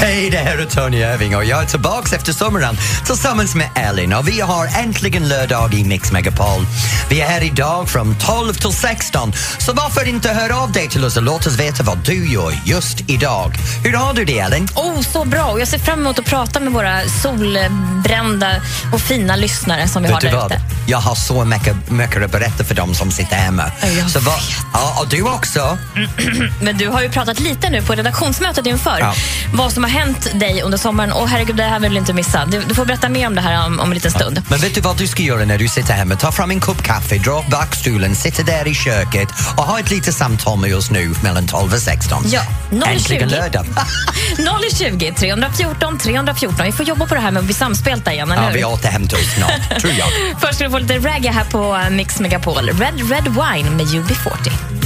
Hej, det här är Tony Irving och jag är tillbaka efter sommaren tillsammans med Ellen och vi har äntligen lördag i Mix Megapol. Vi är här idag från 12 till 16 så varför inte höra av dig till oss och låt oss veta vad du gör just idag. Hur har du det Ellen? Oh, så bra! Och jag ser fram emot att prata med våra solbrända och fina lyssnare som vi Vet har där ute. Jag har så mycket, mycket att berätta för dem som sitter hemma. jag så vad, ja, och du också. Men du har ju pratat lite nu på redaktionsmötet inför Ja. vad som har hänt dig under sommaren. Och herregud, det här vill du inte missa. Du, du får berätta mer om det här om, om en liten stund. Men vet du vad du ska göra när du sitter hemma? Ta fram en kopp kaffe, dra upp bakstolen, sitta där i köket och ha ett litet samtal med oss nu mellan 12 och 16. Ja, 020. Äntligen lördag. 020 314 314. Vi får jobba på det här med att bli samspelta igen, eller Ja, hur? vi återhämtar oss snart, tror jag. Först ska du få lite reggae här på Mix Megapol. Red Red Wine med UB40.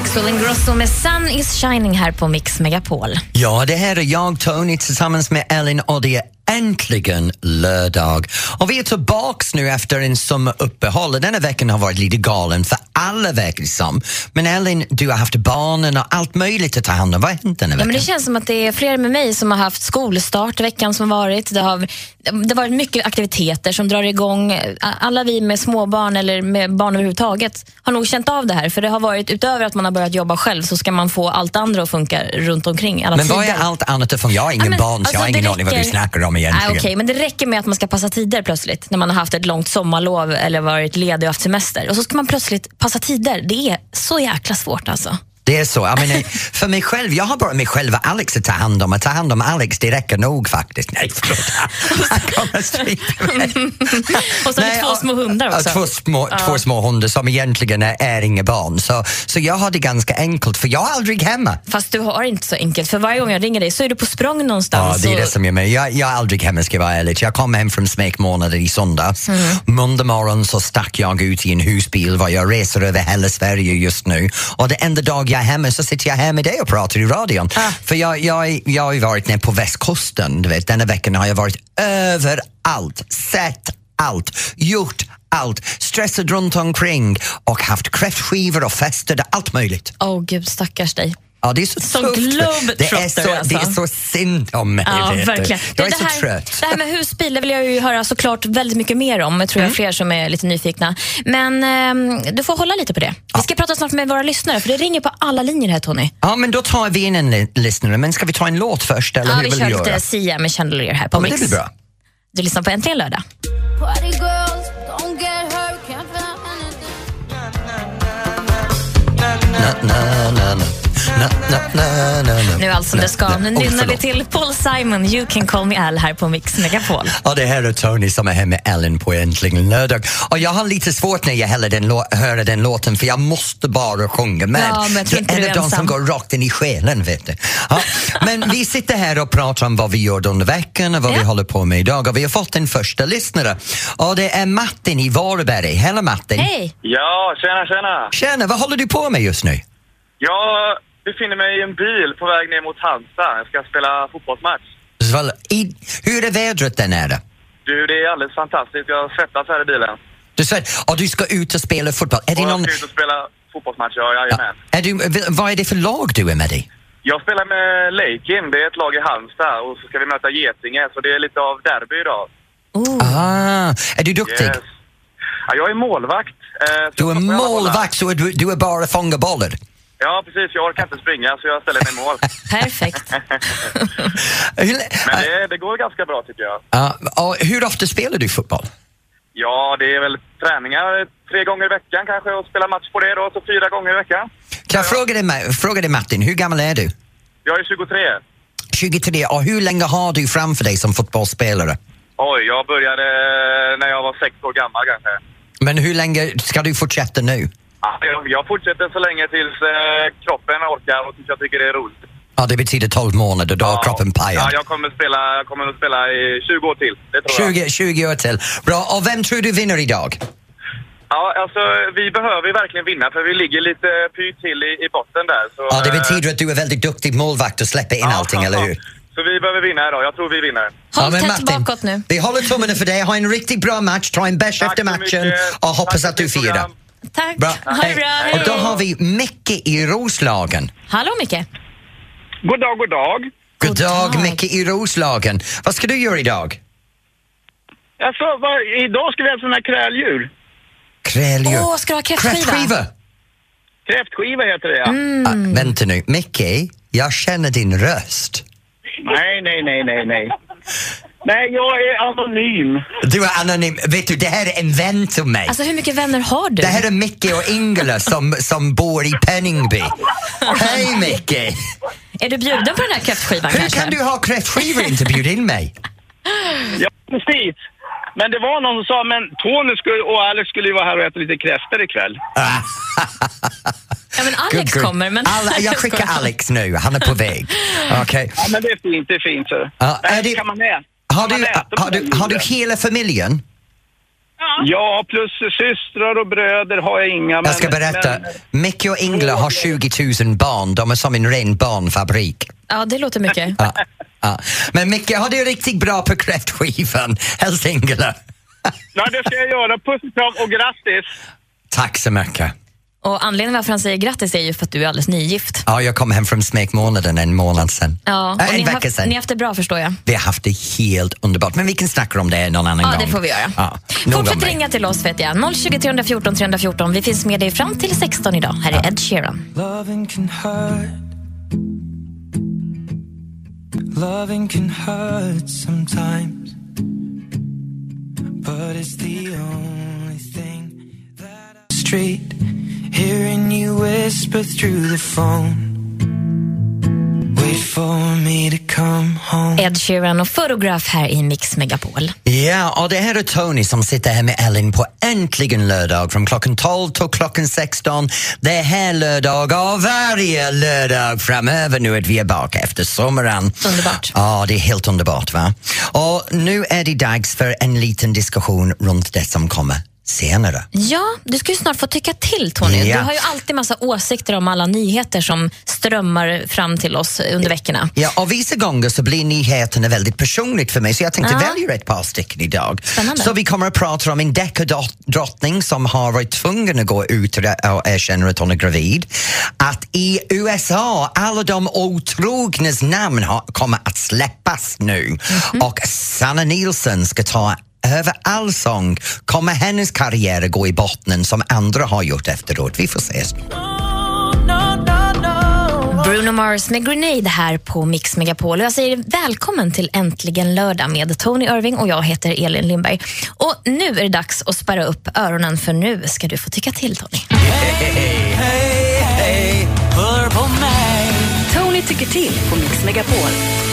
Axel Ingrosso med Sun is shining här på Mix Megapol. Ja, det här är jag, Tony, tillsammans med Ellen och det är äntligen lördag. Och vi är tillbaks nu efter en sommaruppehåll denna veckan har varit lite galen för alla verkar som. Men Ellen, du har haft barnen och allt möjligt att ta hand om. Vad har hänt denna Ja, veckan? men det känns som att det är fler med mig som har haft skolstart veckan som varit. Det har, det har varit mycket aktiviteter som drar igång. Alla vi med småbarn eller med barn överhuvudtaget har nog känt av det här. För det har varit, utöver att man har börjat jobba själv så ska man få allt andra att funka runt omkring. Men vad är allt annat ifrån? Jag har ingen Ja, men, barn så jag har alltså, ingen aning vad du snackar om egentligen. Nej, okej, men det räcker med att man ska passa tider plötsligt när man har haft ett långt sommarlov eller varit ledig och haft semester. Och så ska man plötsligt passa tider. Det är så jäkla svårt alltså. Det är så. Jag menar, för mig själv, jag har bara mig själv och Alex att ta hand om. Att ta hand om Alex, det räcker nog faktiskt. Nej, förlåt. Han kommer stryka mig. Och så har vi två ja, små hundar ja, också. Två små, två små hundar som egentligen är, är inga barn. Så, så jag har det ganska enkelt, för jag är aldrig hemma. Fast du har inte så enkelt, för varje gång jag ringer dig så är du på språng någonstans. Ja, det är det som är med. Jag, jag är aldrig hemma ska jag vara ärlig. Jag kom hem från smekmånader i söndags. Mm. Måndag morgon så stack jag ut i en husbil vad jag reser över hela Sverige just nu. Och det enda dag jag är hemma så sitter jag här med dig och pratar i radion. Ah. För jag, jag, jag har ju varit nere på västkusten. Du vet, denna veckan har jag varit överallt, sett allt, gjort allt, stressat runt omkring och haft kräftskivor och fester, allt möjligt. Åh gud, stackars dig. Ja, det är så Som tufft. globetrotter, det, är så, det är alltså. så synd om mig. Ja, verkligen. Jag är det, så här, trött. det här med husbil det vill jag ju höra såklart väldigt mycket mer om. Jag tror jag Mm. är fler som är lite nyfikna. Men ehm, du får hålla lite på det. Vi ska prata snart med våra lyssnare, för det ringer på alla linjer här Tony. Ja, men då tar vi in en lyssnare. Men ska vi ta en låt först eller Ja, hur vi vill kör du göra? lite Sia med Chandelier här på Ja, men det Mix. blir bra. Du lyssnar på Äntligen lördag. Party girls, don't get hurt, can't feel anything. Na, na, na, na. Na, na, na, na. Nu allt som det ska. Nu nynnar vi till Paul Simon, You can call me Al här på Mix Megapol. Ja, det här är Tony som är här med Ellen på Äntligen lördag. Och jag har lite svårt när jag hör den, hör den låten för jag måste bara sjunga med. Ja, men jag det är av de som går rakt in i själen, vet du. Ja, men vi sitter här och pratar om vad vi gör under veckan och vad Ja. vi håller på med idag. Och vi har fått en första lyssnare. Och det är Martin i Varberg. Hej Martin! Hej! Ja, tjena, tjena. Tjena, vad håller du på med just nu? Jag befinner mig i en bil på väg ner mot Halmstad. Jag ska spela fotbollsmatch. Så, i, hur är vädret där nere? Du, det är alldeles fantastiskt. Jag svettas här i bilen. Du säger, och du ska ut och spela fotboll. Är det Och jag någon, ska ut och spela fotbollsmatch, ja, jajamän. är du, vad är det för lag du är med i? Jag spelar med Leikin, det är ett lag i Halmstad. Och så ska vi möta Getinge, så det är lite av derby idag. Oh. Ah, är du duktig? Yes. Ja, jag är målvakt. eh, Du är målvakt så du, du är bara fånga bollar. Ja, precis. Jag orkar inte springa, så jag ställer mig i mål. Perfekt. Men det, det går ganska bra, tycker jag. Ja, och hur ofta spelar du fotboll? Ja, det är väl träningar tre gånger i veckan kanske och spela match på det då, så fyra gånger i veckan. Kan jag fråga dig, fråga dig Martin, hur gammal är du? Jag är 23. 23 och hur länge har du framför dig som fotbollsspelare? Oj, jag började när jag var sex år gammal kanske. Men hur länge ska du fortsätta nu? Ja, jag- fortsätter så länge tills eh, kroppen orkar och tills jag tycker det är roligt. Ja, det betyder 12 månader, då är kroppen Ja, pajad. jag kommer, spela, jag kommer att spela i 20 år till. Det tror jag. 20, 20 år till. Bra, och vem tror du vinner idag? Ja, alltså vi behöver verkligen vinna för vi ligger lite pyrt till i, i botten där. Så, Ja, det eh, betyder att du är väldigt duktig målvakt och släpper in ja, allting, eller hur? Så vi behöver vinna idag. Jag tror vi vinner. Håll Ja, men tätt Martin, bakåt nu. Vi håller tummarna för dig. Ha en riktigt bra match. Ta en bärs efter matchen mycket. och hoppas Tack att du firar. Tack. Bra. Ha det bra. Och Hej. då har vi Micke i Roslagen. Hallå Micke. God dag, god dag. God dag, dag. Micke i Roslagen. Vad ska du göra idag? Alltså, vad, idag ska vi ha sådana här kräldjur. Kräldjur. Åh, ska du ha kräftskiva? Kräftskiva? Kräftskiva heter det, ja. Mm. Ah, vänta nu, Micke, jag känner din röst. Nej, nej, nej, nej, nej. Nej, jag är anonym. Du är anonym. Vet du, det här är en vän till mig. Alltså hur mycket vänner har du? Det här är Micke och Ingela som, som bor i Penningby. Hej Micke! Är du bjuden på den här kräftskivan Hur kanske? kan du ha kräftskivor och inte bjuda in mig? Ja, precis. Men det var någon som sa, men Tony skulle, och Alex skulle ju vara här och äta lite kräftor ikväll. Ja men Alex Good, good. kommer men... Alla, jag skickar Alex nu, han är på väg. Okej. Ja, men det är fint, det är fint. Så. Ja, är det- kan man äta. Har, du, har, du, har du hela familjen? Ja, plus systrar och bröder har jag inga. Jag ska men- berätta. men- Micke och Ingela har 20 000 barn. De är som en ren barnfabrik. Ja det låter mycket. Ja, ja. Men Micke, har du riktigt bra på kräftskivan? Hälsa Ingela. Ja, det ska jag göra. Puss och kram och grattis! Tack så mycket. Och anledningen varför han säger grattis är ju för att du är alldeles nygift. Ja, jag kom hem från smekmånaden en månad sedan. Ja, Äh, en ni, har vecka sedan. ni har haft det bra förstår jag. Vi har haft det helt underbart, men vi kan snacka om det någon annan Ja, gång. det får vi göra. Ja, Fortsätt ringa till oss vet jag. 020 314 314. Vi finns med dig fram till 16 idag. Här är Ed Sheeran. Loving can hurt. Loving can hurt sometimes. But it's the only thing that I street. Hearing you whisper through the phone. Wait for me to come home. Ed Sheeran och Photograph här i Mix Megapol. Ja, och det här är Tony som sitter här med Ellen på Äntligen lördag från klockan 12 till klockan 16. Det är här lördag och varje lördag framöver nu att vi är bak efter sommaren. Underbart. Ja, det är helt underbart va? Och nu är det dags för en liten diskussion runt det som kommer senare. Ja, du ska ju snart få tycka till Tony. Ja. Du har ju alltid massa åsikter om alla nyheter som strömmar fram till oss under veckorna. Ja, och vissa gånger så blir nyheterna väldigt personligt för mig så jag tänkte Ja. välja ett par stycken idag. Spännande. Så vi kommer att prata om en deckardrottning som har varit tvungen att gå ut och erkänna att hon är gravid. Att i USA, alla de otrognas namn har, kommer att släppas nu Mhm. och Sanna Nielsen ska ta över all sång kommer hennes karriär gå i botten som andra har gjort efteråt. Vi får se. Bruno Mars med Grenade här på Mix Megapol. Jag säger välkommen till Äntligen lördag med Tony Irving och jag heter Elin Lindberg. Och nu är det dags att spärra upp öronen för nu ska du få tycka till Tony. Tony tycker till på Mix Megapol.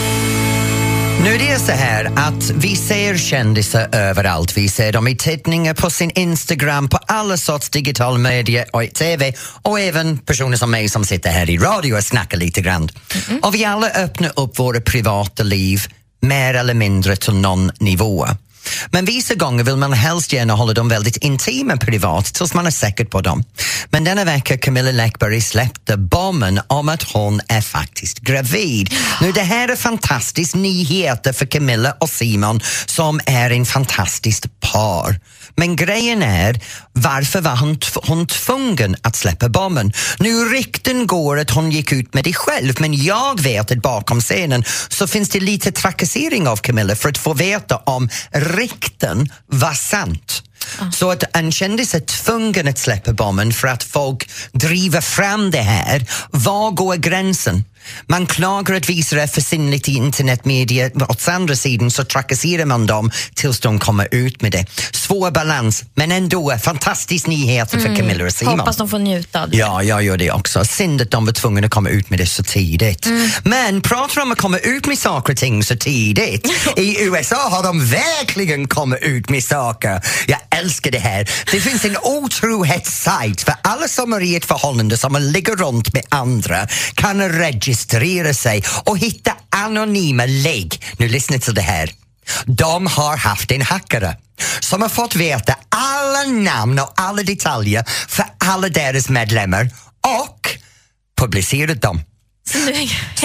Nu är det så här att vi ser kändisar överallt. Vi ser dem i tidningar, på sin Instagram, på alla sorts digital media och i TV och även personer som mig som sitter här i radio och snackar lite grann. Och vi alla öppnar upp våra privata liv mer eller mindre till någon nivå. Men vissa gånger vill man helst gärna hålla dem väldigt intima privat tills man är säker på dem. Men denna vecka Camilla Läckberg släppte bomben om att hon är faktiskt gravid. Nu det här är fantastiskt nyheter för Camilla och Simon som är en fantastiskt par. Men grejen är, varför var hon, hon tvungen att släppa bomben? Nu rykten går att hon gick ut med det själv men jag vet att bakom scenen så finns det lite trakassering av Camilla för att få veta om rykten var sant. Så att en kändis är tvungen att släppa bomben för att folk driver fram det här. Var går gränsen? Man klagar att visa det för sinnligt i internetmedia. Åt andra sidan så trakasserar man dem tills de kommer ut med det. Svår balans, men ändå fantastisk nyheter för Camilla och Simon. Hoppas de får njuta. Ja, jag gör det också. Synd att de var tvungna att komma ut med det så tidigt. Men pratar om att komma ut med saker och ting så tidigt. I USA har de verkligen kommit ut med saker. Jag älskar det här. Det finns en otrohetssajt för alla som är i ett förhållande som ligger runt med andra kan rädda registrera sig och hitta anonyma lägg. Nu lyssna till det här. De har haft en hackare som har fått veta alla namn och alla detaljer för alla deras medlemmar och publicerat dem.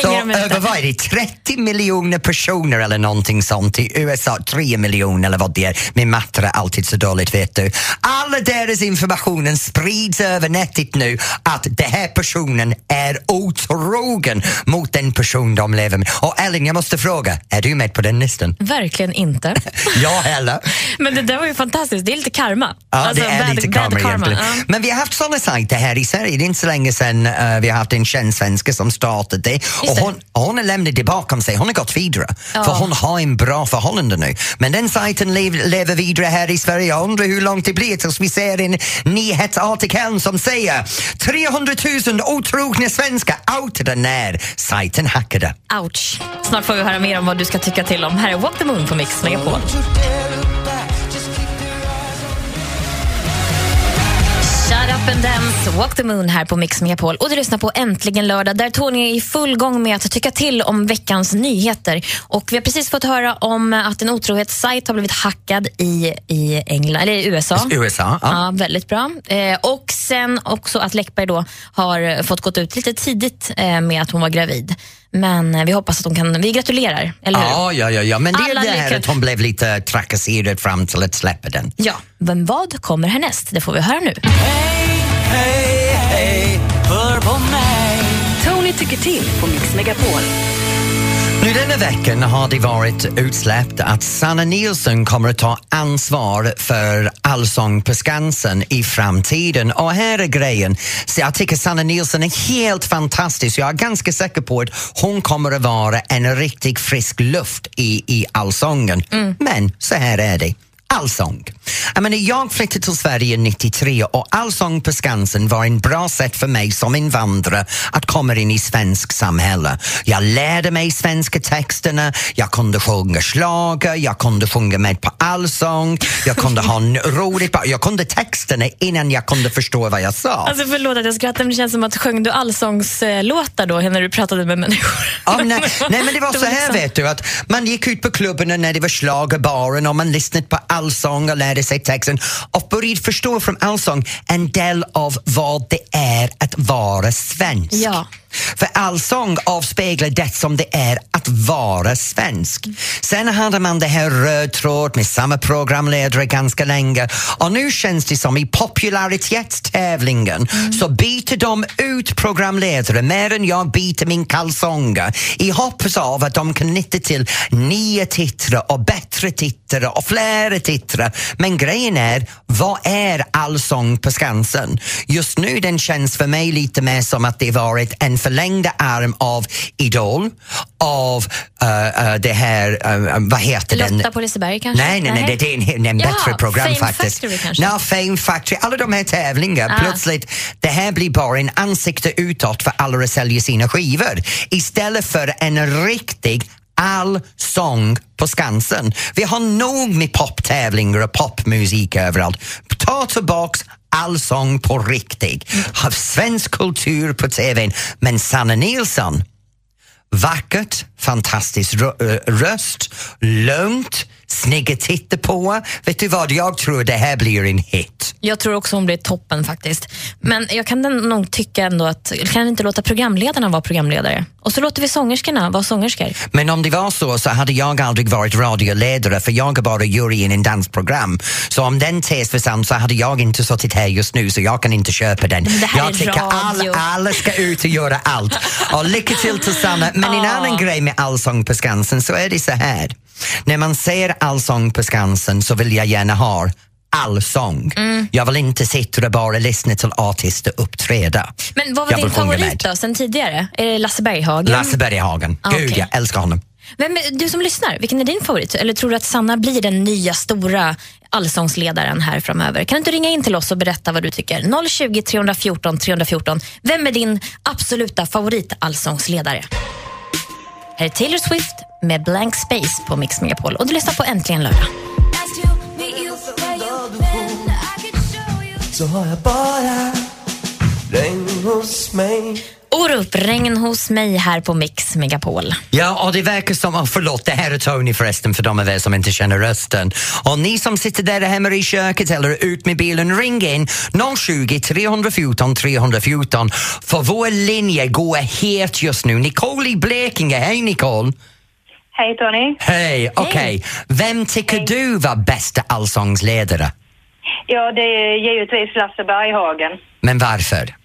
Så över det, 30 miljoner personer eller någonting sånt i USA, 3 miljoner eller vad det är. Min matte är alltid så dåligt vet du. Alla deras informationen sprids över nätet nu att den här personen är otrogen mot den person de lever med. Och Ellen, jag måste fråga, är du med på den listan? Verkligen inte. Jag heller. Men det där var ju fantastiskt. Det är lite karma. Ja, Alltså, det är bad- lite karma egentligen. Ja. Men vi har haft såna sajter här i Sverige. Det är inte så länge sedan eh, vi har haft en känd svenska som startade det. Och hon, hon lämnat det bakom sig. Hon har gått vidare. Ja. För hon har en bra förhållande nu. Men den sajten lev, lever vidare här i Sverige. Jag undrar hur långt det blir tills vi ser en nyhetsartikel som säger 300 000 otrogna svenskar outade när sajten hackade. Ouch. Snart får vi höra mer om vad du ska tycka till om. Här är Walk the Moon på Mix Megapol. Shut up and dance, Walk the Moon här på Mix Megapol. Och du lyssnar på Äntligen lördag där Tony är i full gång med att tycka till om veckans nyheter. Och Vi har precis fått höra om att en otrohetssajt har blivit hackad i, i, England, eller i USA. USA, ja. Ja, väldigt bra. Eh, och sen också att Läckberg då har fått gått ut lite tidigt eh, med att hon var gravid. Men eh, vi hoppas att hon kan... Vi gratulerar, eller hur? Ja, ja, ja, ja. Men det är Alla det här lycka- att hon blev lite trakasserad fram till att släppa den. Ja, men vad kommer härnäst? Det får vi höra nu. Tony tycker till på Mix Megapol. Nu denna veckan har det varit utsläppt att Sanna Nilsson kommer att ta ansvar för Allsång på Skansen i framtiden. Och här är grejen, så jag tycker Sanna Nilsson är helt fantastisk. Jag är ganska säker på att hon kommer att vara en riktigt frisk luft i, i Allsången. Men så här är det. Allsång. Jag, menar, jag flyttade till Sverige 93 och Allsång på Skansen var en bra sätt för mig som invandrare att komma in i svensk samhälle. Jag lärde mig svenska texterna, jag kunde sjunga schlager, jag kunde sjunga med på allsång, jag kunde ha roligt, jag kunde texterna innan jag kunde förstå vad jag sa. Alltså förlåt att jag skrattar, men det känns som att sjöng du allsångslåtar då när du pratade med människor? Ja, nej, nej men det var så här liksom- vet du att man gick ut på klubben när det var schlagerbaren och man lyssnade på allsång och lärde sig texten och började förstå från allsång en del av vad det är att vara svensk. Ja. För allsång avspeglar det som det är att vara svensk. Sen hade man det här röd tråd med samma programledare ganska länge och nu känns det som i popularitetstävlingen så byter de ut programledare mer än jag byter min kalsonger i hoppas av att de kan nytta till nya tittare och bättre tittare och flera tittare. Men grejen är, vad är Allsång på Skansen? Just nu den känns för mig lite mer som att det varit en förlängd arm av Idol, av eh, eh, det här, eh, vad heter den? Lotta på Liseberg kanske? Nej, nej, nej, det är en, en Jaha, bättre program Fame faktiskt. Factory kanske? No, Fame Factory, alla de här tävlingarna, Ah. plötsligt, det här blir bara en ansikte utåt för alla att sälja sina skivor istället för en riktig allsång på Skansen. Vi har nog med poptävlingar och popmusik överallt. Ta tillbaks allsång på riktigt. av svensk kultur på TVn. Men Sanna Nilsson, Vackert, fantastisk eh, röst, lugnt, snygg att titta på. Vet du vad, jag tror det här blir en hit. Jag tror också hon blir toppen faktiskt. Men jag kan nog tycka ändå att, kan inte låta programledarna vara programledare? Och så låter vi sångerskorna vara sångerskor. Men om det var så så hade jag aldrig varit radioledare för jag är bara juryn i en dansprogram. Så om den tes försvann så hade jag inte suttit här just nu så jag kan inte köpa den. Jag tycker alla, alla ska ut och göra allt. Och lycka till Susanna. Men en Ja. annan grej med Allsång på Skansen så är det så här. När man ser Allsång på Skansen så vill jag gärna ha allsång. Mm. Jag vill inte sitta och bara lyssna till artister uppträda. Men vad var Jag din favorit då, sen tidigare? Är det Lasse Berghagen? Lasse Berghagen. Ah, Gud, okej. jag älskar honom. Vem, är- du som lyssnar, vilken är din favorit? Eller tror du att Sanna blir den nya stora allsångsledaren här framöver? Kan du inte ringa in till oss och berätta vad du tycker? 020 314 314. Vem är din absoluta favorit allsångsledare? Här är Taylor Swift med Blank Space på Mix Megapol och du lyssnar på Äntligen lördag. Så har jag bara regn hos mig Orup, regn hos mig här på Mix Megapol. Ja, och det verkar som... Oh, förlåt, det här är Tony förresten för de av er som inte känner rösten. Och ni som sitter där hemma i köket eller ut med bilen, ring in 020 314 314 för vår linje går het just nu. Nicole i Blekinge, hej Nicole! Hej Tony. Hej, okej. Vem tycker du var bästa allsångsledare? Ja, det är givetvis Lasse Berghagen. Men varför?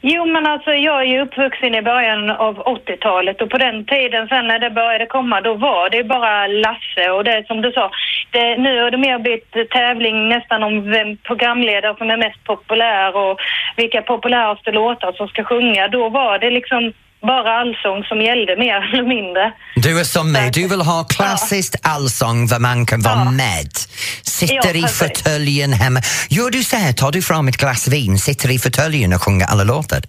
Jo, men alltså jag är ju uppvuxen i början av 80-talet och på den tiden sen när det började komma då var det bara Lasse och det är som du sa, det, nu har det mer blivit tävling nästan om vem programledare som är mest populär och vilka populäraste låtar som ska sjunga. Då var det liksom bara allsång som gällde mer eller mindre. Du är som mig, du vill ha klassiskt allsång där man kan vara med. Sitter Ja, i fåtöljen hemma. Gör du så här, tar du fram ett glas vin, sitter i fåtöljen och sjunger alla låtar?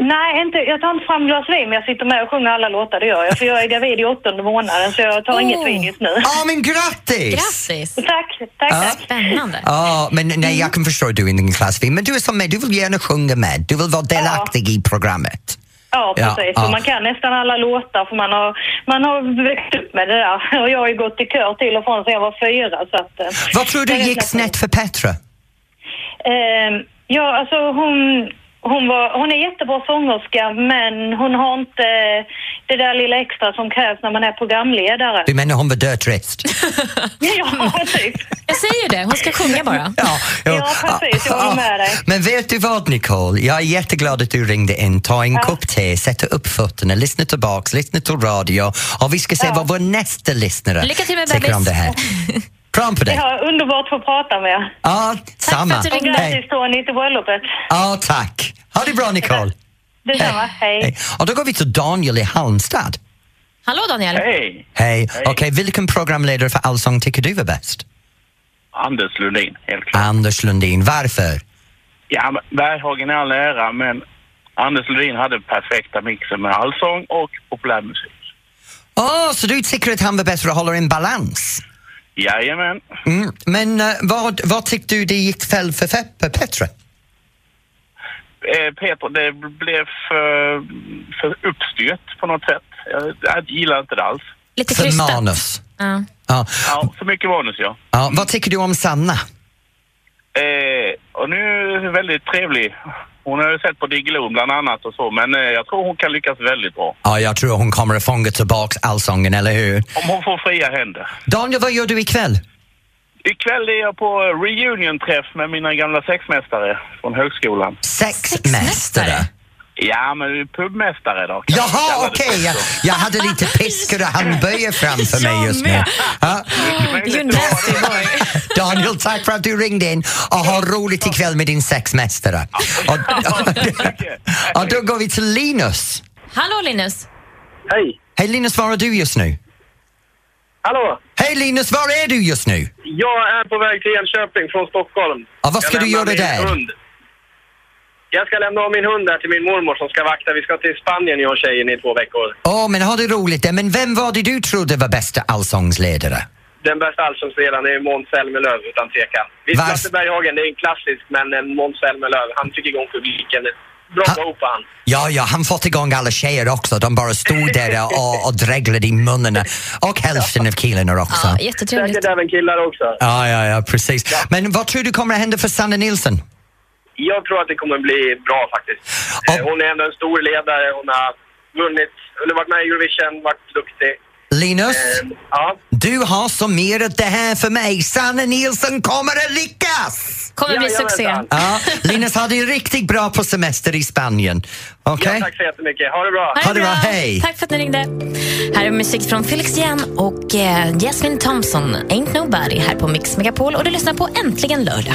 Nej, inte, jag tar inte fram glas vin men jag sitter med och sjunger alla låtar, det gör jag. För jag är gravid i åttonde månaden så jag tar inget vin just nu. Ja, men grattis! Grattis! Tack, tack, tack. Spännande. Ja, men nej, jag kan förstå att du är en klass vin, men du är som mig, du vill gärna sjunga med, du vill vara delaktig i programmet. Ja, Ja, precis. ja. Och man kan nästan alla låtar för man har, man har växt upp med det där. Och jag har ju gått i kör till och från sedan jag var fyra. Så att, eh, Vad tror du gick snett för Petra? Eh, ja, alltså hon, hon, var, hon är jättebra sångerska men hon har inte det där lilla extra som krävs när man är programledare. Du menar hon var dötrist? Ja, precis. Jag säger det, hon ska sjunga bara. Ja, Ja, precis. Jag håller med dig. Men vet du vad Nicole, jag är jätteglad att du ringde in. Ta en kopp te, sätta upp fötterna, lyssna tillbaks, lyssna till radio och vi ska se vad vår nästa lyssnare Lycka till med tycker om bebis. det här. Kram på dig! Ja, underbart att få prata med er. Ja, samma. att du ringde. grattis Tony till bröllopet. Ja, tack. Ha det bra Nicole. Detsamma, hej. Hej. Och då går vi till Daniel i Halmstad. Hallå Daniel. Hej! Hej. Okej, vilken programledare för Allsång tycker du är bäst? Anders Lundin, helt klart. Anders Lundin. Varför? Ja, Berghagen är all ära, men Anders Lundin hade perfekta mixen med allsång och populärmusik. Åh, så du tycker att han var bättre att hålla en balans? Jajamän. Mm. Men eh, vad, vad tyckte du det gick fel för Fe- Petra? Eh, Peter, det blev för, för uppstyrt på något sätt. Jag, jag gillar inte det alls. Lite För krystat. manus. Ja. Ja. Ja, för mycket manus, ja. Ja, vad tycker du om Sanna? Eh, och nu är hon väldigt trevlig. Hon har ju sett på Diggiloo bland annat och så, men eh, jag tror hon kan lyckas väldigt bra. Ja, jag tror hon kommer att fånga tillbaks allsången, eller hur? Om hon får fria händer. Daniel, vad gör du ikväll? Ikväll är jag på reunion-träff med mina gamla sexmästare från högskolan. Sexmästare? Ja, men pubmästare då. kan man Jaha, okej. för. Jag, jag hade lite piskor och handböjer framför mig just nu. Ja. You nasty boy. Daniel, tack för att du ringde in och ha roligt ikväll med din sexmästare. Och, och då går vi till Linus. Hallå Linus. Hej. Hej Linus, var är du just nu? Hallå? Hej Linus, var är du just nu? Jag är på väg till Enköping från Stockholm. Ja, vad ska Jag du göra där? Hund. Jag ska lämna av min hund där till min mormor som ska vakta. Vi ska till Spanien, jag och tjejen, i två veckor. Åh, men ha det roligt. Men vem var det du trodde var bästa allsångsledare? Den bästa allsångsledaren är Måns Zelmerlöw, utan tvekan. Visst, Lasse Berghagen, det är en klassisk, men eh, Måns Zelmerlöw, han fick igång publiken. Bra Ha- ihop han. Ja, ja, han fått igång alla tjejer också. De bara stod där och, och dreglade i munnen. Och hälften av killarna också. Ja, jättetrevligt. Säkert även killar också. Ja, ja, ja, precis. Men vad tror du kommer att hända för Sanna Nilsson? Jag tror att det kommer bli bra faktiskt. Ja. Eh, Hon är ändå en stor ledare, hon har vunnit, eller varit med i Eurovision, varit duktig. Linus, Eh, Ja. du har summerat det här för mig. Sanna Nilsson kommer att lyckas! Kommer bli Jajamensan. succé. Ja, Linus har det riktigt bra på semester i Spanien. Okej? Ja, tack så jättemycket. Ha det bra. Ha det bra, hej. Tack för att ni ringde. Här är musik från Felix Jan och eh, Jasmine Thompson, Ain't Nobody, här på Mix Megapol och du lyssnar på Äntligen lördag.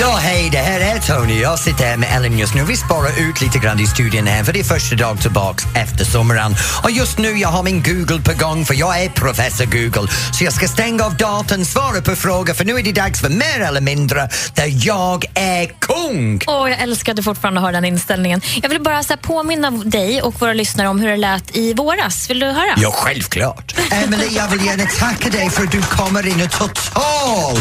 Ja, hej, det här är Tony. Jag sitter här med Ellen just nu. Vi sparar ut lite grann i studion här för det är första dag tillbaks efter sommaren. Och just nu jag har min Google på gång för jag är professor Google. Så jag ska stänga av datorn, svara på frågor för nu är det dags för mer eller mindre där jag är kung. Åh, jag älskar att du fortfarande har den inställningen. Jag vill bara så här, påminna dig och våra lyssnare om hur det lät i våras. Vill du höra? Ja, självklart. Emily, jag vill gärna tacka dig för att du kommer in och total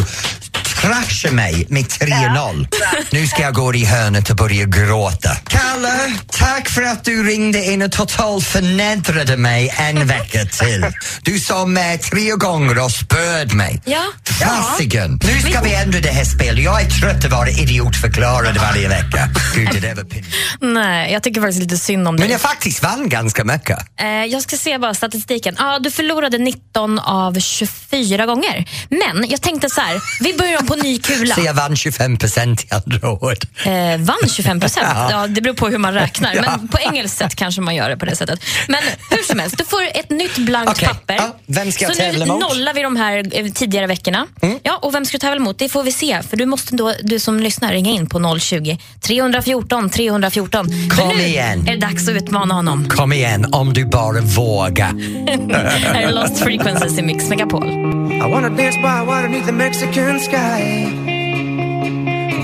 kraschar mig med 3-0. Nu ska jag gå i hörnet och börja gråta. Kalle, tack för att du ringde in och totalt förnedrade mig en vecka till. Du sa med tre gånger och spöd mig. Ja. Fasiken! Nu ska vi ändra det här spelet. Jag är trött att vara idiotförklarad varje vecka. Gud, det där var pinsamt. Nej, jag tycker faktiskt lite synd om dig. Men jag faktiskt vann ganska mycket. Eh, jag ska se bara statistiken. Ah, du förlorade 19 av 24 gånger. Men jag tänkte så här, vi börjar om på ny kula. Så jag vann 25 procent i andra ord. Eh, vann 25 procent? Ja. Ja, det beror på hur man räknar. Ja. Men på engelskt sätt kanske man gör det på det sättet. Men hur som helst, du får ett nytt blankt Okej. papper. Ja, vem ska jag Så nu tävla mot? nollar vi de här eh, tidigare veckorna. Ja, och vem ska du tävla mot? Det får vi se. För du måste då, du som lyssnar, ringa in på 020 314 314. För Kom nu igen. är det dags att utmana honom. Kom igen, om du bara vågar. Här är Lost Frequencies i Mix Megapol. I wanna dance by water beneath the Mexican sky.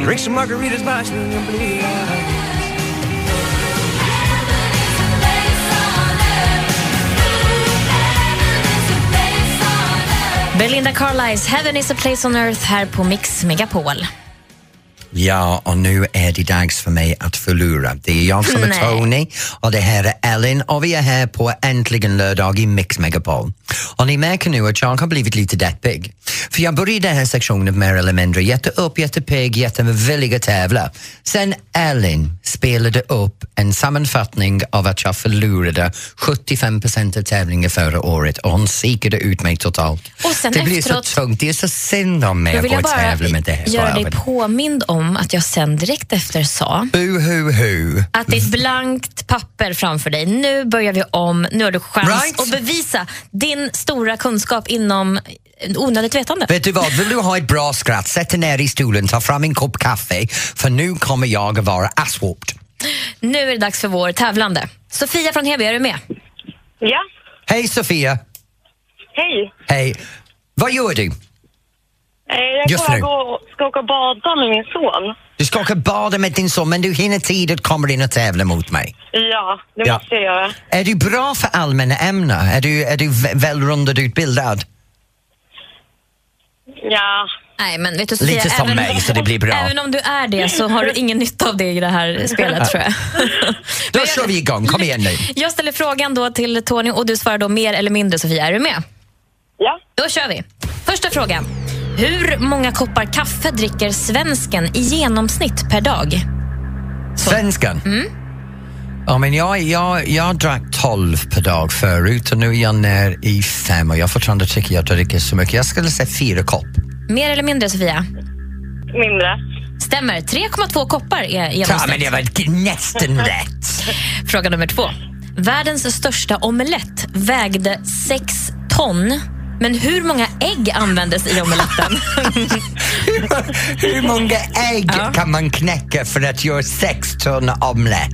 Drink some margaritas by swinging blue. Belinda Carlisle, Heaven is a place on earth här på Mix Megapol. Ja, och nu är det dags för mig att förlora. Det är jag som är. Tony och det här är Ellen och vi är här på Äntligen lördag i Mix Megapol. Och ni märker nu att jag har blivit lite deppig. För jag började den här sektionen mer eller mindre jätteupp, jättepigg, jättevillig att tävla. Sen Ellen spelade upp en sammanfattning av att jag förlorade 75 procent av tävlingen förra året och hon sikade ut mig totalt. Det blir efteråt- så tungt, det är så synd om mig att vill gå jag och tävla med det här. göra dig Bara. påmind om att jag sen direkt efter sa Buhuhu. att det är ett blankt papper framför dig. Nu börjar vi om. Nu har du chans Right. att bevisa din stora kunskap inom onödigt vetande. Vet du vad, vill du ha ett bra skratt, sätt dig ner i stolen, ta fram en kopp kaffe, för nu kommer jag att vara asswhooped. Nu är det dags för vår tävlande. Sofia från Heby, är du med? Ja, Hej Sofia! hej. Hej! Vad gör du? Eh, Jag Just kommer nu. gå och ska åka och bada med min son. Du ska åka bada med din son, men du hinner tid att komma in och tävla mot mig. Ja, det Ja. måste jag göra. Är du bra för allmänna ämnen? Är du, är du vä- välrundad utbildad? Ja. Nej, men vet du Sofia, Lite som mig, så det blir bra. Även om du är det så har du ingen nytta av det i det här spelet tror jag. Då kör vi igång, kom igen nu. Jag ställer frågan då till Tony och du svarar då mer eller mindre Sofia. Är du med? Ja. Då kör vi. Första frågan. Hur många koppar kaffe dricker svensken i genomsnitt per dag? Svenskan? Mm. Ja, men jag, jag, jag drack 12 per dag förut och nu är jag ner i fem och jag fortfarande tycker jag dricker så mycket. Jag skulle säga fyra kopp. Mer eller mindre Sofia? Mindre. Stämmer. 3,2 koppar är Ja, genomsnitt. men det var nästan rätt. Fråga nummer två. Världens största omelett vägde 6 ton. Men hur många ägg användes i omeletten? Hur många ägg kan man knäcka för att göra sex ton omelett?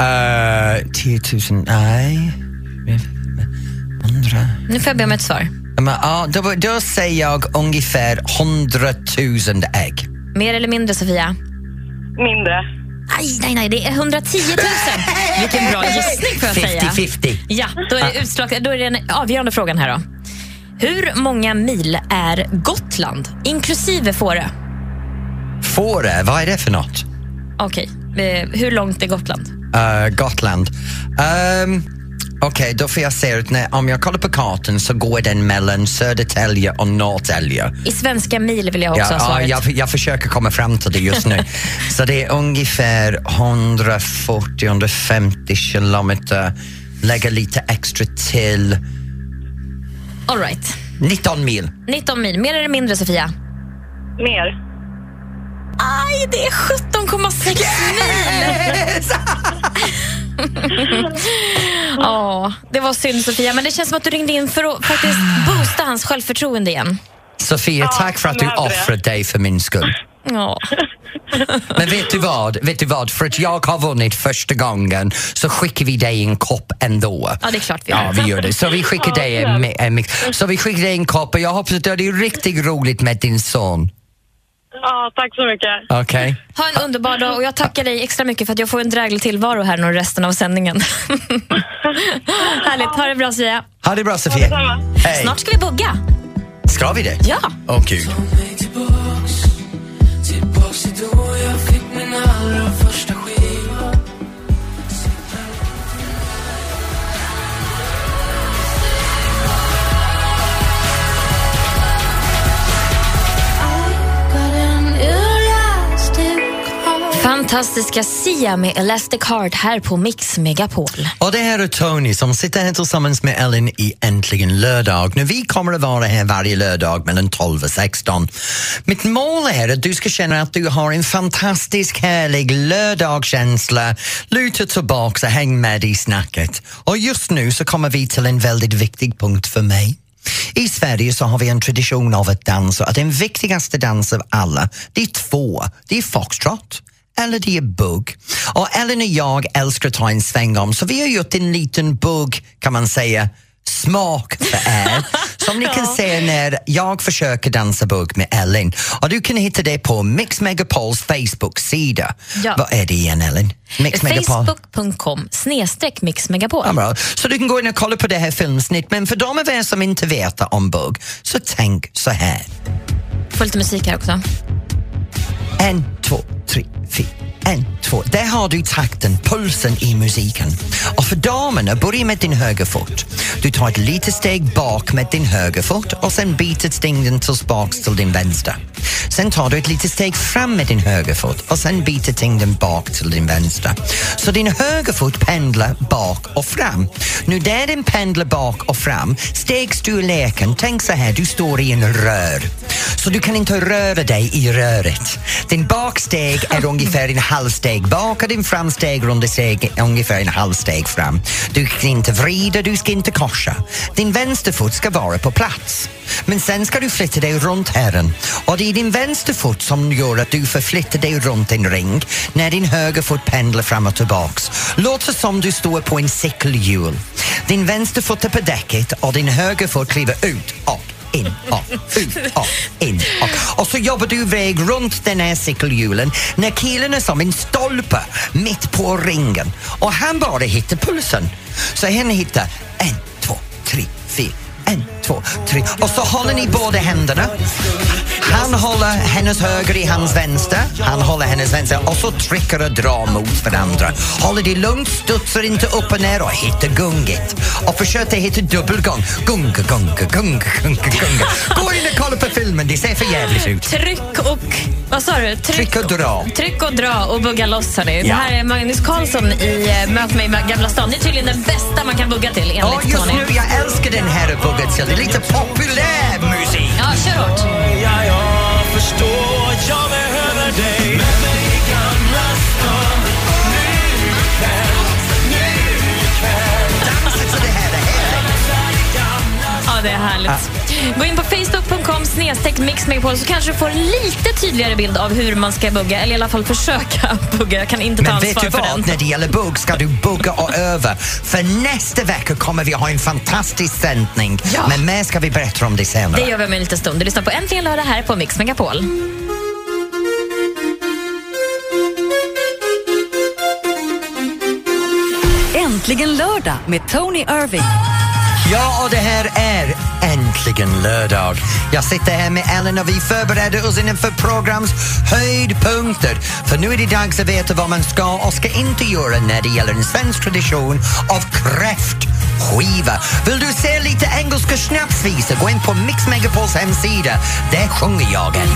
Uh, 10 000, nej. Hundra. nu får jag be om ett svar. Men, ja, då, då säger jag ungefär 100 000 ägg. Mer eller mindre Sofia? Mindre. Nej, nej, nej, det är 110 000. Vilken bra gissning får jag säga. 50-50. Ja, då är, det utslag, då är det den avgörande frågan här då. Hur många mil är Gotland, inklusive Fårö? Fårö, vad är det för något? Okej, eh, hur långt är Gotland? Uh, Gotland. Um, Okej, då får jag säga att när, om jag kollar på kartan så går den mellan Södertälje och Norrtälje. I svenska mil vill jag också Ja, ha ja, svaret. jag, jag försöker komma fram till det just nu. så det är ungefär 140-150 kilometer. Lägga lite extra till. All right. 19 mil. 19 mil, mer eller mindre Sofia? Mer. Aj, det är 17,6 mil! Ja, det var synd Sofia, men det känns som att du ringde in för att faktiskt boosta hans självförtroende igen. Sofia, tack för att du offrade dig för min skull. Ja. Men vet du vad? Vet du vad? För att jag har vunnit första gången så skickar vi dig en kopp ändå. Ja, det är klart vi gör. Ja, vi gör det. Så vi skickar dig en, en mix. Så vi skickar dig en kopp och jag hoppas att du har det riktigt roligt med din son. Ja, tack så mycket. Okej? Ha en underbar dag och jag tackar dig extra mycket för att jag får en dräglig tillvaro här nu resten av sändningen. Härligt, ha det bra Sia. Ha det bra Sofia. Hej. Snart ska vi bugga. Ska vi det? Ja. Åh gud. Fantastiska Sia med Elastic Heart här på Mix Megapol. Och det här är Tony som sitter här tillsammans med Ellen i Äntligen lördag. Nu, vi kommer att vara här varje lördag mellan 12 och 16. Mitt mål är att du ska känna att du har en fantastisk, härlig lördagskänsla. Luta tillbaka och häng med i snacket. Och just nu så kommer vi till en väldigt viktig punkt för mig. I Sverige så har vi en tradition av att dansa och den viktigaste dansen av alla, det är två. Det är foxtrot eller det är bugg. Och Ellen och jag älskar att ta en sväng om så vi har gjort en liten bugg, kan man säga, smak för er. Som ni kan se när jag försöker dansa bugg med Ellen. Och du kan hitta det på Mix Megapols Facebook-sida. Ja. Vad är det igen Ellen? Facebook.com snedstreck Mix Megapol. Ja, bra. Så du kan gå in och kolla på det här filmsnitt men för de av er som inte vet om bugg så tänk så här. Får lite musik här också. En, två, tre. En, två. Där har du takten, pulsen i musiken. Och för damerna, börja med din höger fot. Du tar ett litet steg bak med din höger fot och sen byter stegen tillbaks till din vänster. Sen tar du ett litet steg fram med din höger fot och sen byter tyngden bak till din vänster. Så din höger fot pendlar bak och fram. Nu där den pendlar bak och fram, stegs du i leken, tänk så här, du står i en rör. Så du kan inte röra dig i röret. Din baksteg är ungefär en halvsteg baka din framsteg runt steg ungefär en halvsteg fram. Du ska inte vrida, du ska inte korsa. Din vänsterfot ska vara på plats. Men sen ska du flytta dig runt herren och det är din vänsterfot som gör att du förflyttar dig runt en ring när din högerfot pendlar fram och tillbaks. Låt det som du står på en cykelhjul. Din vänsterfot är på däcket och din högerfot kliver ut och in och ut och in och. Och så jobbar du iväg runt den här cykelhjulen när killen är som en stolpe mitt på ringen och han bara hittar pulsen. Så han hittar en, två, tre, fyra en, två, tre. Och så håller ni båda händerna. Han håller hennes höger i hans vänster. Han håller hennes vänster och så trycker och drar mot varandra. Håller det lugnt, studsar inte upp och ner och hittar gunget. Och försöker hitta dubbelgång. Gunga, gunga, gunga, gunga, gunga. Gå in och kolla på filmen, det ser för jävligt ut. Tryck och... Vad sa du? Tryck och dra. Tryck och dra och bugga loss hörni. Det Ja. här är Magnus Carlsson i eh, Möt mig i Gamla stan. Det är tydligen den bästa man kan bugga till enligt Ja, just Tony. nu, jag älskar den här bugget. Det är lite populär musik. Ja, kör hårt. Ja, jag förstår, jag behöver dig Med mig i Gamla stan Nu ikväll, nu ikväll Dansa till det här, det här. Ja, det är härligt. Gå in på facebook.com snedstreck mixmegapol så kanske du får en lite tydligare bild av hur man ska bugga, eller i alla fall försöka bugga. Jag kan inte ta Men vet ansvar du för vad? den. När det gäller bugg ska du bugga och öva. För nästa vecka kommer vi ha en fantastisk sändning. Ja. Men mer ska vi berätta om det senare. Det gör vi om en liten stund. Du lyssnar på Äntligen lördag här på Mix Megapol. Äntligen lördag med Tony Irving. Ja, och det här är äntligen lördag. Jag sitter här med Ellen och vi förbereder oss inför programs höjdpunkter. För nu är det dags att veta vad man ska och ska inte göra när det gäller en svensk tradition av kräftskiva. Vill du se lite engelska snapsvisor, gå in på Mix Megapols hemsida. Där sjunger jag en.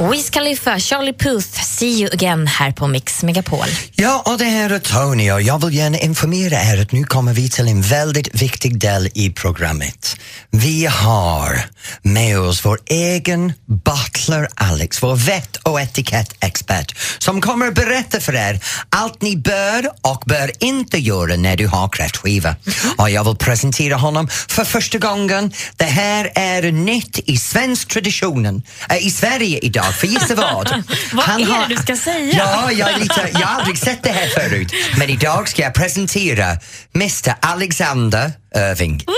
Wiz Khalifa, Charlie Puth, See you again här på Mix Megapol. Ja, och det här är Tony och jag vill gärna informera er att nu kommer vi till en väldigt viktig del i programmet. Vi har med oss vår egen butler Alex, vår vett och etikettexpert som kommer att berätta för er allt ni bör och bör inte göra när du har kräftskiva. Och jag vill presentera honom för första gången. Det här är nytt i svensk traditionen, äh, i Sverige idag, för gissa vad? Vad är det du ska säga? Ja, jag, är lite, jag har aldrig sett det här förut. Men idag ska jag presentera Mr Alexander Irving.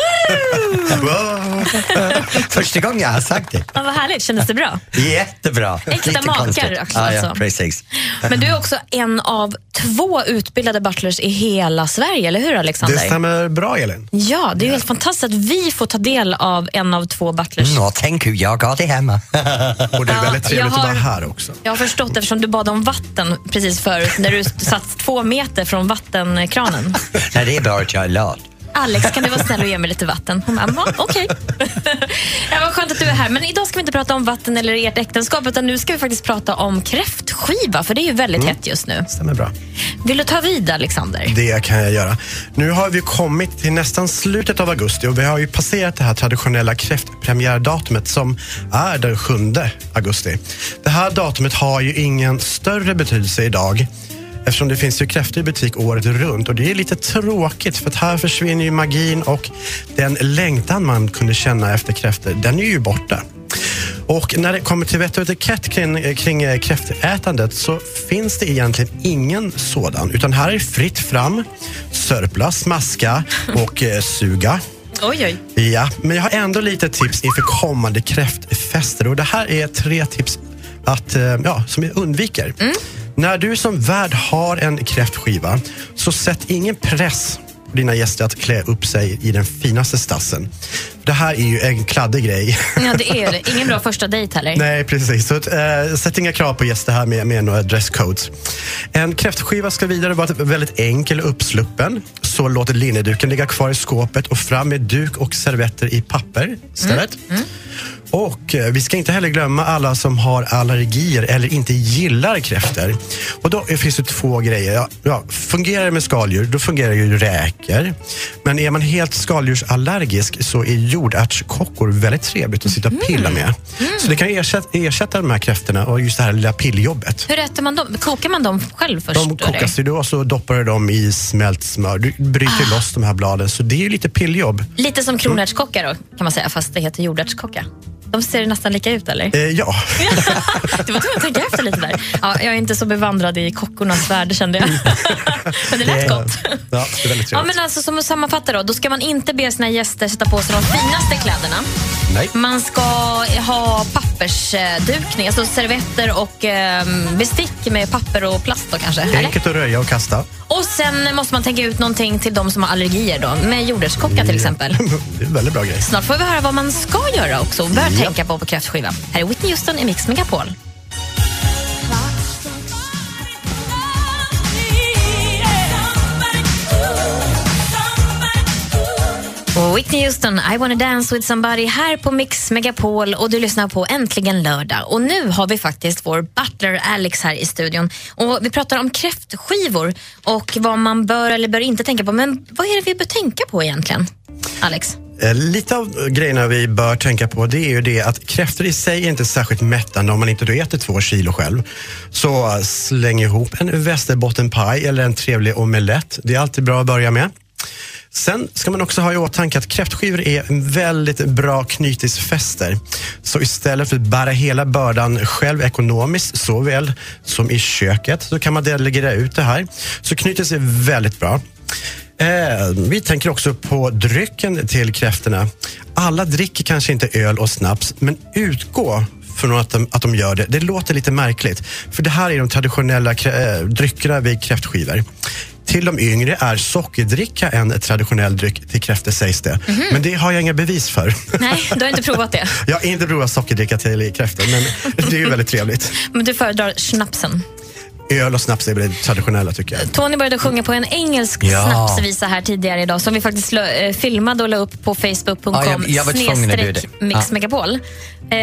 Första gången jag har sagt det. Ja, vad härligt, kändes det bra? Jättebra. Äkta makar också, Ja, ja, alltså. precis. Men du är också en av två utbildade butlers i hela Sverige, eller hur Alexander? Det stämmer bra Elin. Ja, det är ju helt fantastiskt att vi får ta del av en av två butlers. Och tänk hur jag har det hemma. Och det är väldigt trevligt jag att vara har- här också. Jag har förstått eftersom du bad om vatten precis förut när du satt två meter från vattenkranen. Nej, det är bara att jag är lat. Alex, kan du vara snäll och ge mig lite vatten? Hon bara, "Va, okej. ja, vad skönt att du är här. Men idag ska vi inte prata om vatten eller ert äktenskap utan nu ska vi faktiskt prata om kräftskiva för det är ju väldigt hett just nu. Stämmer bra. Vill du ta vid Alexander? Det kan jag göra. Nu har vi kommit till nästan slutet av augusti och vi har ju passerat det här traditionella kräftpremiärdatumet som är den 7 augusti. Det här datumet har ju ingen större betydelse idag eftersom det finns ju kräftor i butik året runt och det är lite tråkigt för att här försvinner ju magin och den längtan man kunde känna efter kräftor, den är ju borta. Och när det kommer till vett och etikett kring, kring eh, kräftätandet så finns det egentligen ingen sådan. Utan här är fritt fram, sörpla, smaska och eh, suga. Oj, oj. Ja, men jag har ändå lite tips inför kommande kräftfester. Och det här är tre tips att, eh, ja, som jag undviker. När du som värd har en kräftskiva så sätt ingen press på dina gäster att klä upp sig i den finaste stassen. Det här är ju en kladdig grej. Ja, det är det. Ingen bra första dejt heller. Nej, precis. Så, äh, sätt inga krav på gäster här med, med några dresscodes. En kräftskiva ska vidare vara väldigt enkel och uppsluppen. Så låt linneduken ligga kvar i skåpet och fram med duk och servetter i papper istället. Och eh, vi ska inte heller glömma alla som har allergier eller inte gillar kräftor. Och då finns det två grejer. Ja, ja, fungerar det med skaldjur, då fungerar ju räkor. Men är man helt skaldjursallergisk så är jordärtskockor väldigt trevligt att sitta och pilla med. Så det kan ersätta, ersätta de här kräftorna och just det här lilla pilljobbet. Hur äter man dem? Kokar man dem själv först? De kokas ju då och så doppar du dem i smält smör. Du bryter loss de här bladen, så det är ju lite pilljobb. Lite som kronärtskocka då, kan man säga, fast det heter jordärtskocka. De ser nästan lika ut, eller? Eh, ja. Du var tvungen att tänka efter lite där. Ja, jag är inte så bevandrad i kockornas värld, kände jag. Men det lät gott. Ja, det är väldigt Ja, trevligt. men alltså, som att sammanfatta då, då ska man inte be sina gäster sätta på sig de finaste kläderna. Nej. Man ska ha pappersdukning, alltså servetter och eh, bestick med papper och plast då kanske. Enkelt att röja och kasta. Och sen måste man tänka ut någonting till de som har allergier då, med jordärtskocka till exempel. Det är en väldigt bra grej. Snart får vi höra vad man ska göra också och bör Ja tänka på på kräftskiva. Här är Whitney Houston i Mix Megapol. Whitney Houston, I wanna dance with somebody här på Mix Megapol och du lyssnar på Äntligen lördag. Och nu har vi faktiskt vår butler Alex här i studion. Och vi pratar om kräftskivor och vad man bör eller bör inte tänka på. Men vad är det vi bör tänka på egentligen, Alex? Eh, lite av grejerna vi bör tänka på det är ju det att kräftor i sig är inte särskilt mättande om man inte då äter två kilo själv. Så eh, släng ihop en västerbottenpaj eller en trevlig omelett. Det är alltid bra att börja med. Sen ska man också ha i åtanke att kräftskivor är väldigt bra knytisfester. Så istället för att bära hela bördan själv ekonomiskt såväl som i köket så kan man delegera ut det här. Så knytis är väldigt bra. Eh, vi tänker också på drycken till kräftorna. Alla dricker kanske inte öl och snaps, men utgå från att de, att de gör det. Det låter lite märkligt, för det här är de traditionella eh, dryckerna vid kräftskivor. Till de yngre är sockerdricka en traditionell dryck till kräftor sägs det. Men det har jag inga bevis för. Nej, du har inte provat det. Jag har inte provat sockerdricka till kräftor, men det är ju väldigt trevligt. Men du föredrar snapsen. Öl och snaps är väl det traditionella tycker jag. Tony började sjunga på en engelsk Ja. snapsvisa här tidigare idag som vi faktiskt la- eh, filmade och la upp på facebook.com Ja, jag- jag var tvungen att göra det. snedstreck Mix Ja. Megapol. Eh,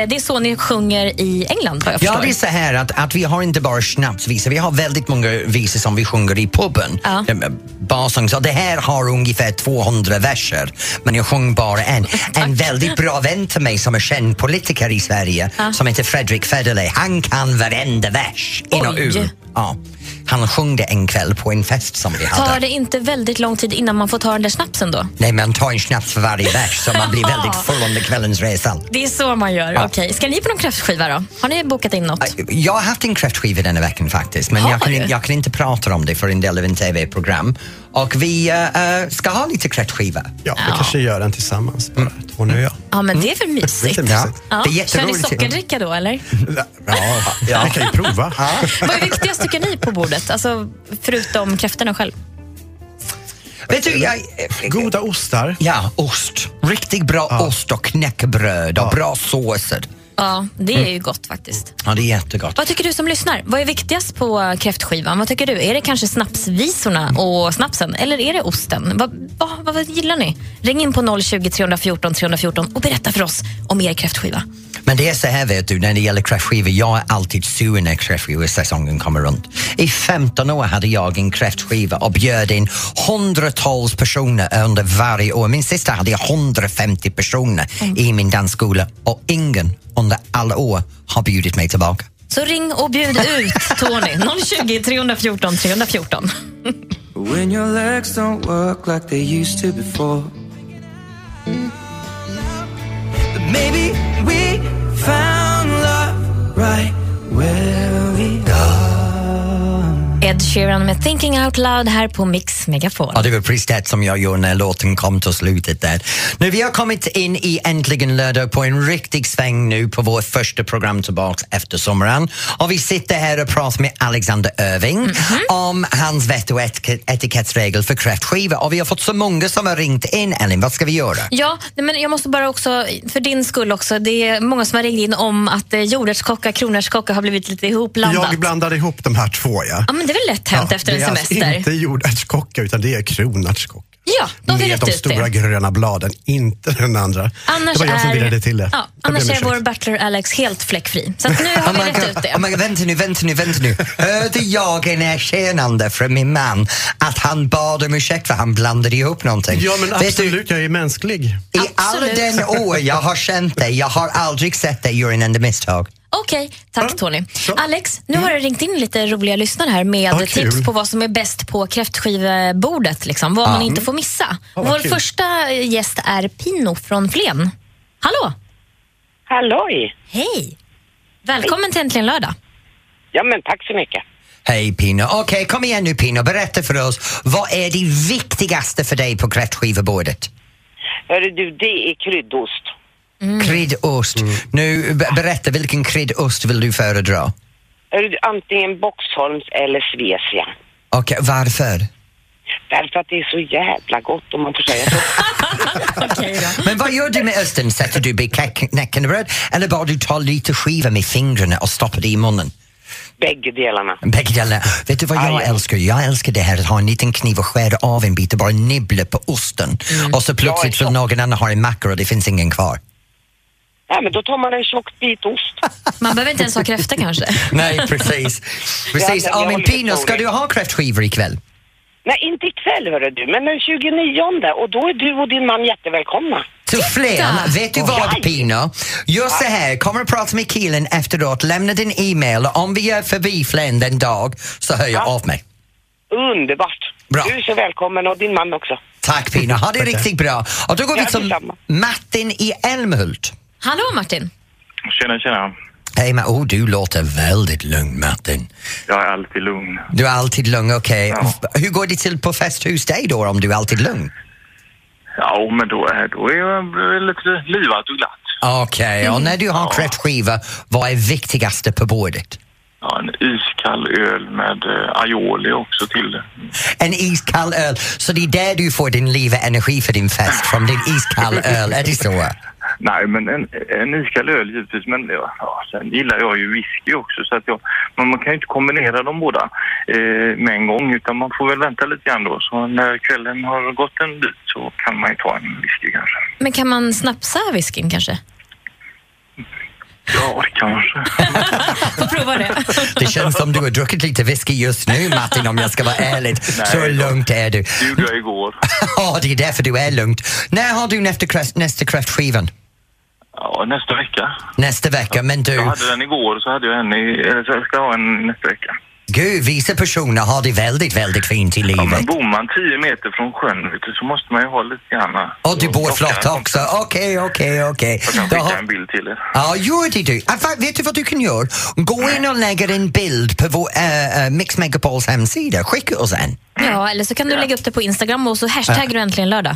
Det är så ni sjunger i England vad jag Ja, förstår. det är så här att, att vi har inte bara snapsvisor, vi har väldigt många visor som vi sjunger i puben. Ja. Ja. Barsång, så det här har ungefär 200 verser, men jag sjöng bara en. En väldigt bra vän till mig som är känd politiker i Sverige, Ja. som heter Fredrik Federley, han kan varenda vers in och ur. Ja. Han sjöng det en kväll på en fest som vi hade. Tar det inte väldigt lång tid innan man får ta den där snapsen då? Nej, man tar en snaps för varje vers så man blir väldigt full under kvällens resa. Det är så man gör. Ja. Okej. Ska ni på någon kräftskiva då? Har ni bokat in något? Jag har haft en kräftskiva denna veckan faktiskt, men jag kan, jag kan inte prata om det för en del av en TV-program. Och vi eh, ska ha lite kräftskiva. Ja, vi kanske gör den tillsammans, bara Tony och jag. Ja, men det är mysigt. Lite mysigt. Ja. Det är Kör ni sockerdricka då eller? Ja, ja. vi kan ju prova. Vad är viktigast tycker ni på bordet? Alltså, förutom kräftorna själv. Vet du, jag, Goda ostar. Ja, ost. Riktigt bra ost och knäckebröd och bra såser. Ja, det är ju gott faktiskt. Ja, det är jättegott. Vad tycker du som lyssnar? Vad är viktigast på kräftskivan? Vad tycker du? Är det kanske snapsvisorna och snapsen eller är det osten? Vad, vad, vad, vad gillar ni? Ring in på 020 314 314 och berätta för oss om er kräftskiva. Men det är så här vet du, när det gäller kräftskivor, jag är alltid sur när kräftskivesäsongen kommer runt. I 15 år hade jag en kräftskiva och bjöd in hundratals personer under varje år. Min sista hade jag 150 personer i min dansskola och ingen under alla år har bjudit mig tillbaka. Så ring och bjud ut Tony. 020 314 314. When your legs don't work like they used to before. Maybe we found love right where. Ed Sheeran med Thinking Out Loud här på Mix Megapol. Ja, det var precis det som jag gjorde när låten kom till slutet där. Nu, vi har kommit in i Äntligen lördag på en riktig sväng nu på vårt första program tillbaks efter sommaren. Och vi sitter här och pratar med Alexander Irving om hans vett och etik- etikettsregel för kräftskiva. Och vi har fått så många som har ringt in, Elin. Vad ska vi göra? Ja, men jag måste bara också, för din skull också, det är många som har ringt in om att eh, jordärtskocka, kronärtskocka har blivit lite ihopblandat. Jag blandade ihop de här två, ja. Ja, men det väl lätt hänt efter en det är semester? Alltså inte jordärtskocka, utan det är kronärtskocka. Ja, vi Med de stora det. gröna bladen, inte den andra. Annars det var jag som är, virrade till det. Ja, annars är vår butler Alex helt fläckfri. Så att nu har vi Oh God. ut det. Oh my God, vänta nu, vänta nu, vänta nu. Hörde jag en erkännande från min man att han bad om ursäkt för han blandade ihop någonting? Ja, men Vet du, absolut, jag är mänsklig. I alla den år jag har känt dig, jag har aldrig sett dig göra en enda misstag. Okej, tack Tony. Alex, nu har det ringt in lite roliga lyssnare här med Ja, kul. tips på vad som är bäst på kräftskivebordet. Liksom, vad Ja. man inte får missa. Ja, vad Vår kul. första gäst är Pino från Flen. Hallå! Halloj! Hej! Välkommen till Äntligen lördag. Ja, men tack så mycket. Hej Pino. Okej, kom igen nu Pino, berätta för oss. Vad är det viktigaste för dig på kräftskivebordet? Hörru du, det är kryddost. Kryddost. Nu, be- berätta, vilken kryddost vill du föredra? Antingen Boxholms eller Svecia. Okej, varför? Därför att det är så jävla gott om man får säga så. Men vad gör du med osten? Sätter du i knäck- knäckebröd eller bara du tar lite skiva med fingrarna och stoppar det i munnen? Bägge delarna. Bägge delarna. Vet du vad jag älskar? Jag älskar det här att ha en liten kniv och skära av en bit och bara nibbla på osten. Och så plötsligt vill någon annan ha en macka och det finns ingen kvar. Ja, men då tar man en tjock bit ost. Man behöver inte ens ha kräftor kanske. Nej, precis. precis. Ja, Ja, men Pino, ska du ha kräftskivor ikväll? Nej, inte ikväll hörru du, men den 29 och då är du och din man jättevälkomna. Till Flen, vet du vad Pino? Gör så här, kommer att prata med killen efteråt, lämna din e-mail och om vi är förbi Flen den dag så hör jag av mig. Underbart. Bra. Du är så välkommen och din man också. Tack Pino, ha det riktigt bra. Och då går vi Ja, till. Martin i Älmhult. Hallå Martin! Tjena, tjena. Hej, men oh, du låter väldigt lugn Martin. Jag är alltid lugn. Du är alltid lugn, okej. Hur går det till på fest hos dig då om du är alltid lugn? Ja, men då är, då är jag lite livat och glatt. Okej, och när du har kräftskiva, vad är viktigaste på bordet? Ja, en iskall öl med eh, aioli också till det. En iskall öl, så det är där du får din liv och energi för din fest, från din iskall öl, är det så? Nej, men en, en iskall öl givetvis. Men ja, sen gillar jag ju whisky också. Så att jag, men man kan ju inte kombinera de båda eh, med en gång. Utan man får väl vänta lite grann då. Så när kvällen har gått en bit så kan man ju ta en whisky kanske. Men kan man snapsa whiskyn kanske? Ja, kanske. Får prova det. Det känns som du har druckit lite whisky just nu Martin om jag ska vara ärlig. Så Nej, lugnt är du. Det gjorde jag igår. Ja, det är därför du är lugnt. När har du nästa, kräft, nästa kräftskivan? Ja, nästa vecka. Nästa vecka, men du... Jag hade den igår så hade jag en i, eller så jag ska ha en nästa vecka. Gud, vissa personer har det väldigt, väldigt fint i Ja, livet. men bor man 10 meter från sjön vet du, så måste man ju ha lite grann... Och du bor flott också. Okej, okej, okej. Jag kan skicka har- en bild till er. Ja, gör det du. Ah, Vet du vad du kan göra? Gå in och lägga en bild på vår uh, Mix Megapols hemsida. Skicka oss en. Ja, eller så kan du lägga upp det på Instagram och så hashtaggar du äntligen lördag.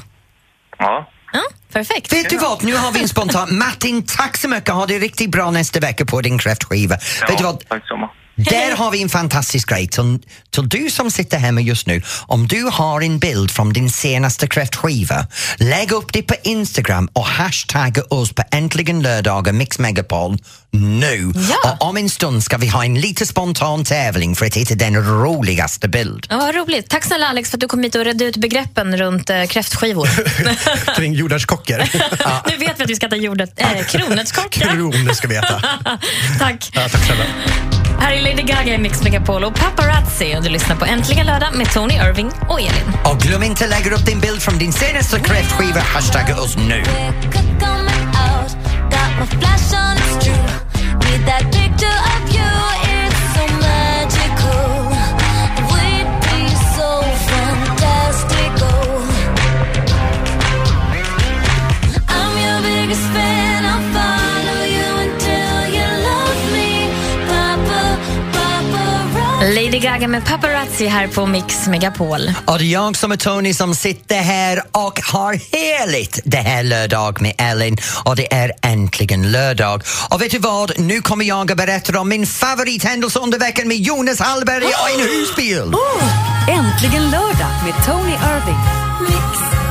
Ja. Ja, perfekt. Vet du vad, nu har vi en spontan... Martin, tack så mycket. Ha det riktigt bra nästa vecka på din kräftskiva. Vet du vad? Tack så Där har vi en fantastisk grej. Till, till du som sitter hemma just nu, om du har en bild från din senaste kräftskiva, lägg upp det på Instagram och hashtagga oss på Äntligen lördagar Mix Megapol nu. Och om en stund ska vi ha en lite spontan tävling för att hitta den roligaste bild. Ja, vad roligt. Tack snälla Alex för att du kom hit och redde ut begreppen runt eh, kräftskivor. Kring jordärtskockor. Nu vet vi att vi ska äta jordet, äh, kronärtskocka. Kronor ska vi äta. Tack. Ja, tack snälla. Här är Lady Gaga i Mix Megapol och Paparazzi och du lyssnar på Äntligen lördag med Tony Irving och Elin. Och glöm inte att lägga upp din bild från din senaste kräftskiva. Hashtagga oss nu. out. Gaga med Paparazzi här på Mix Megapol. Och det är jag som är Tony som sitter här och har heligt det här lördag med Ellen och det är äntligen lördag. Och vet du vad? Nu kommer jag att berätta om min favorithändelse under veckan med Jonas Hallberg och en husbil. Äntligen lördag med Tony Irving.